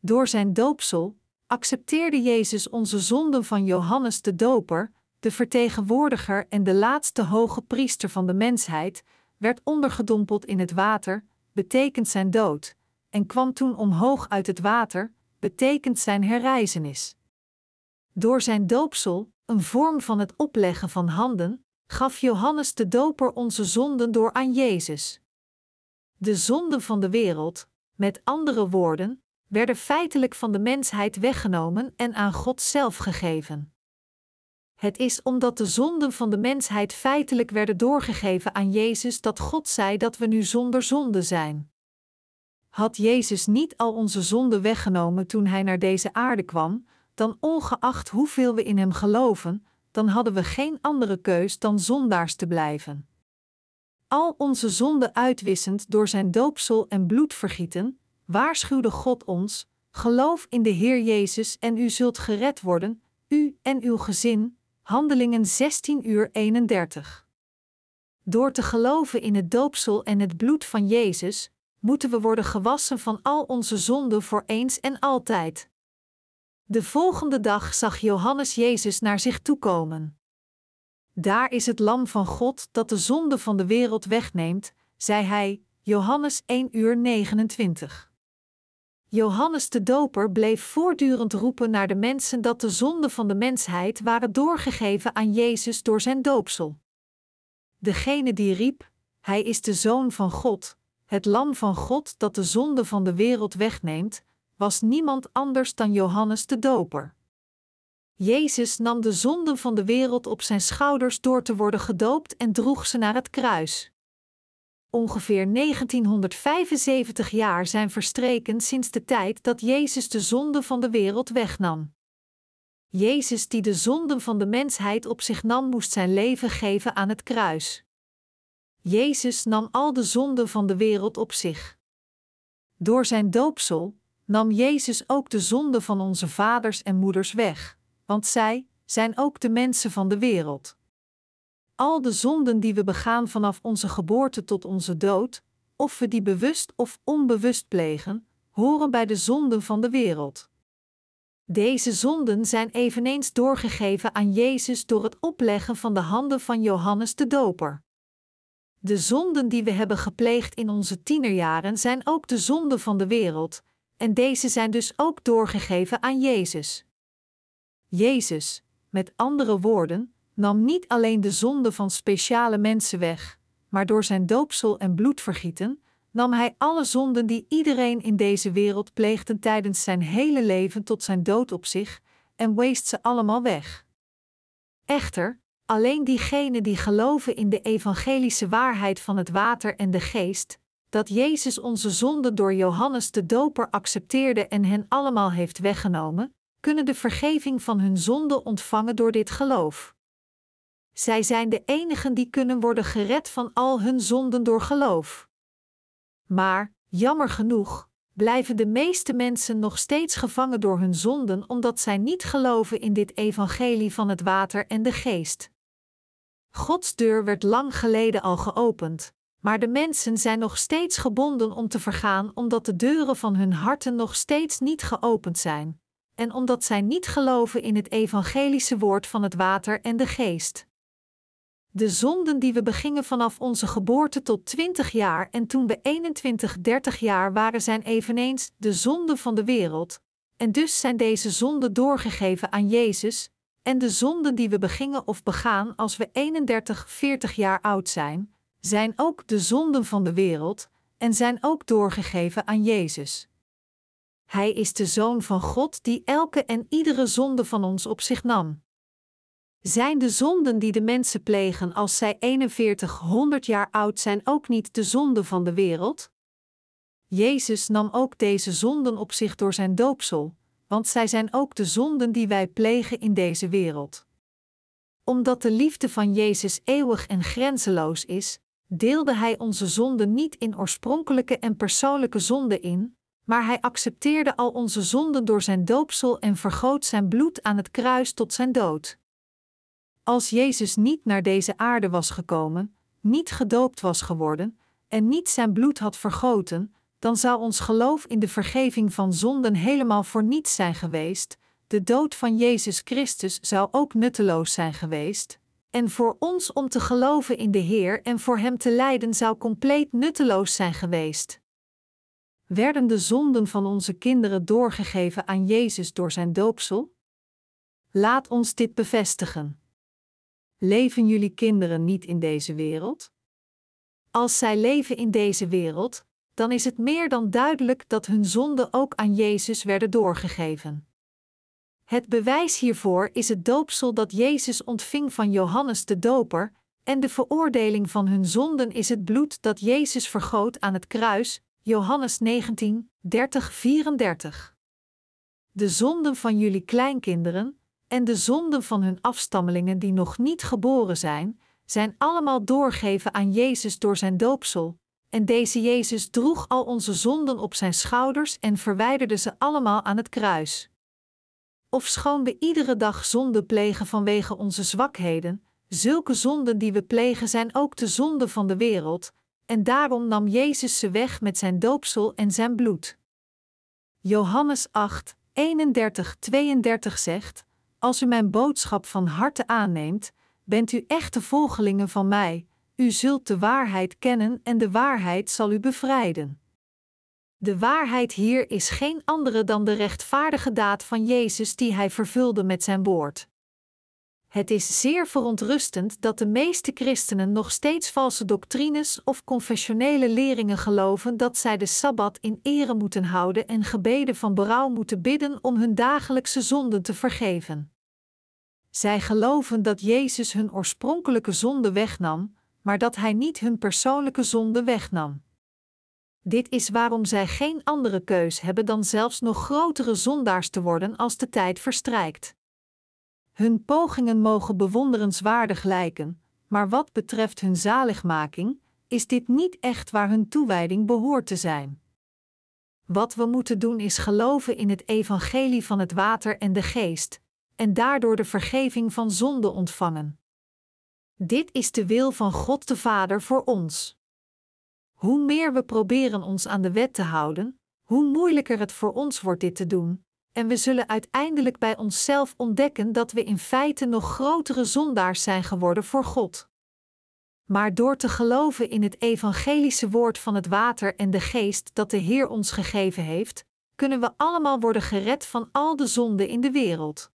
Door Zijn doopsel accepteerde Jezus onze zonden van Johannes de Doper, de vertegenwoordiger en de laatste hoge priester van de mensheid, werd ondergedompeld in het water, betekent zijn dood, en kwam toen omhoog uit het water, betekent zijn herrijzenis. Door zijn doopsel, een vorm van het opleggen van handen, gaf Johannes de Doper onze zonden door aan Jezus. De zonden van de wereld, met andere woorden, werden feitelijk van de mensheid weggenomen en aan God zelf gegeven. Het is omdat de zonden van de mensheid feitelijk werden doorgegeven aan Jezus dat God zei dat we nu zonder zonde zijn. Had Jezus niet al onze zonden weggenomen toen Hij naar deze aarde kwam, dan ongeacht hoeveel we in Hem geloven, dan hadden we geen andere keus dan zondaars te blijven. Al onze zonden uitwissend door Zijn doopsel en bloedvergieten, waarschuwde God ons: geloof in de Heer Jezus en u zult gered worden, u en uw gezin. Handelingen 16 uur 31. Door te geloven in het doopsel en het bloed van Jezus, moeten we worden gewassen van al onze zonden voor eens en altijd. De volgende dag zag Johannes Jezus naar zich toekomen. Daar is het Lam van God dat de zonde van de wereld wegneemt, zei hij, Johannes 1 uur 29. Johannes de Doper bleef voortdurend roepen naar de mensen dat de zonden van de mensheid waren doorgegeven aan Jezus door zijn doopsel. Degene die riep: Hij is de Zoon van God, het Lam van God dat de zonde van de wereld wegneemt, was niemand anders dan Johannes de Doper. Jezus nam de zonden van de wereld op zijn schouders door te worden gedoopt en droeg ze naar het kruis. Ongeveer 1975 jaar zijn verstreken sinds de tijd dat Jezus de zonde van de wereld wegnam. Jezus die de zonden van de mensheid op zich nam, moest zijn leven geven aan het kruis. Jezus nam al de zonden van de wereld op zich. Door zijn doopsel nam Jezus ook de zonde van onze vaders en moeders weg, want zij zijn ook de mensen van de wereld. Al de zonden die we begaan vanaf onze geboorte tot onze dood, of we die bewust of onbewust plegen, horen bij de zonden van de wereld. Deze zonden zijn eveneens doorgegeven aan Jezus door het opleggen van de handen van Johannes de Doper. De zonden die we hebben gepleegd in onze tienerjaren zijn ook de zonden van de wereld, en deze zijn dus ook doorgegeven aan Jezus. Jezus, met andere woorden, nam niet alleen de zonde van speciale mensen weg, maar door zijn doopsel en bloedvergieten nam hij alle zonden die iedereen in deze wereld pleegde tijdens zijn hele leven tot zijn dood op zich en weest ze allemaal weg. Echter, alleen diegenen die geloven in de evangelische waarheid van het water en de geest, dat Jezus onze zonden door Johannes de Doper accepteerde en hen allemaal heeft weggenomen, kunnen de vergeving van hun zonden ontvangen door dit geloof. Zij zijn de enigen die kunnen worden gered van al hun zonden door geloof. Maar, jammer genoeg, blijven de meeste mensen nog steeds gevangen door hun zonden omdat zij niet geloven in dit evangelie van het water en de geest. Gods deur werd lang geleden al geopend, maar de mensen zijn nog steeds gebonden om te vergaan omdat de deuren van hun harten nog steeds niet geopend zijn, en omdat zij niet geloven in het evangelische woord van het water en de geest. De zonden die we begingen vanaf onze geboorte tot 20 jaar en toen we 21, 30 jaar waren, zijn eveneens de zonden van de wereld. En dus zijn deze zonden doorgegeven aan Jezus, en de zonden die we begingen of begaan als we 31, 40 jaar oud zijn, zijn ook de zonden van de wereld en zijn ook doorgegeven aan Jezus. Hij is de Zoon van God die elke en iedere zonde van ons op zich nam. Zijn de zonden die de mensen plegen als zij 4100 jaar oud zijn ook niet de zonden van de wereld? Jezus nam ook deze zonden op zich door zijn doopsel, want zij zijn ook de zonden die wij plegen in deze wereld. Omdat de liefde van Jezus eeuwig en grenzeloos is, deelde Hij onze zonden niet in oorspronkelijke en persoonlijke zonden in, maar Hij accepteerde al onze zonden door zijn doopsel en vergoot zijn bloed aan het kruis tot zijn dood. Als Jezus niet naar deze aarde was gekomen, niet gedoopt was geworden en niet zijn bloed had vergoten, dan zou ons geloof in de vergeving van zonden helemaal voor niets zijn geweest, de dood van Jezus Christus zou ook nutteloos zijn geweest, en voor ons om te geloven in de Heer en voor Hem te lijden zou compleet nutteloos zijn geweest. Werden de zonden van onze kinderen doorgegeven aan Jezus door Zijn doopsel? Laat ons dit bevestigen. Leven jullie kinderen niet in deze wereld? Als zij leven in deze wereld, dan is het meer dan duidelijk dat hun zonden ook aan Jezus werden doorgegeven. Het bewijs hiervoor is het doopsel dat Jezus ontving van Johannes de Doper, en de veroordeling van hun zonden is het bloed dat Jezus vergoot aan het kruis, Johannes 19, 30, 34. De zonden van jullie kleinkinderen en de zonden van hun afstammelingen die nog niet geboren zijn, zijn allemaal doorgeven aan Jezus door zijn doopsel, en deze Jezus droeg al onze zonden op zijn schouders en verwijderde ze allemaal aan het kruis. Ofschoon we iedere dag zonde plegen vanwege onze zwakheden, zulke zonden die we plegen zijn ook de zonden van de wereld, en daarom nam Jezus ze weg met zijn doopsel en zijn bloed. Johannes 8, 31-32 zegt: Als u mijn boodschap van harte aanneemt, bent u echte volgelingen van mij, u zult de waarheid kennen en de waarheid zal u bevrijden. De waarheid hier is geen andere dan de rechtvaardige daad van Jezus die hij vervulde met zijn woord. Het is zeer verontrustend dat de meeste christenen nog steeds valse doctrines of confessionele leringen geloven dat zij de sabbat in ere moeten houden en gebeden van berouw moeten bidden om hun dagelijkse zonden te vergeven. Zij geloven dat Jezus hun oorspronkelijke zonde wegnam, maar dat Hij niet hun persoonlijke zonde wegnam. Dit is waarom zij geen andere keus hebben dan zelfs nog grotere zondaars te worden als de tijd verstrijkt. Hun pogingen mogen bewonderenswaardig lijken, maar wat betreft hun zaligmaking, is dit niet echt waar hun toewijding behoort te zijn. Wat we moeten doen is geloven in het evangelie van het water en de geest, en daardoor de vergeving van zonde ontvangen. Dit is de wil van God de Vader voor ons. Hoe meer we proberen ons aan de wet te houden, hoe moeilijker het voor ons wordt dit te doen, en we zullen uiteindelijk bij onszelf ontdekken dat we in feite nog grotere zondaars zijn geworden voor God. Maar door te geloven in het evangelische woord van het water en de geest dat de Heer ons gegeven heeft, kunnen we allemaal worden gered van al de zonden in de wereld.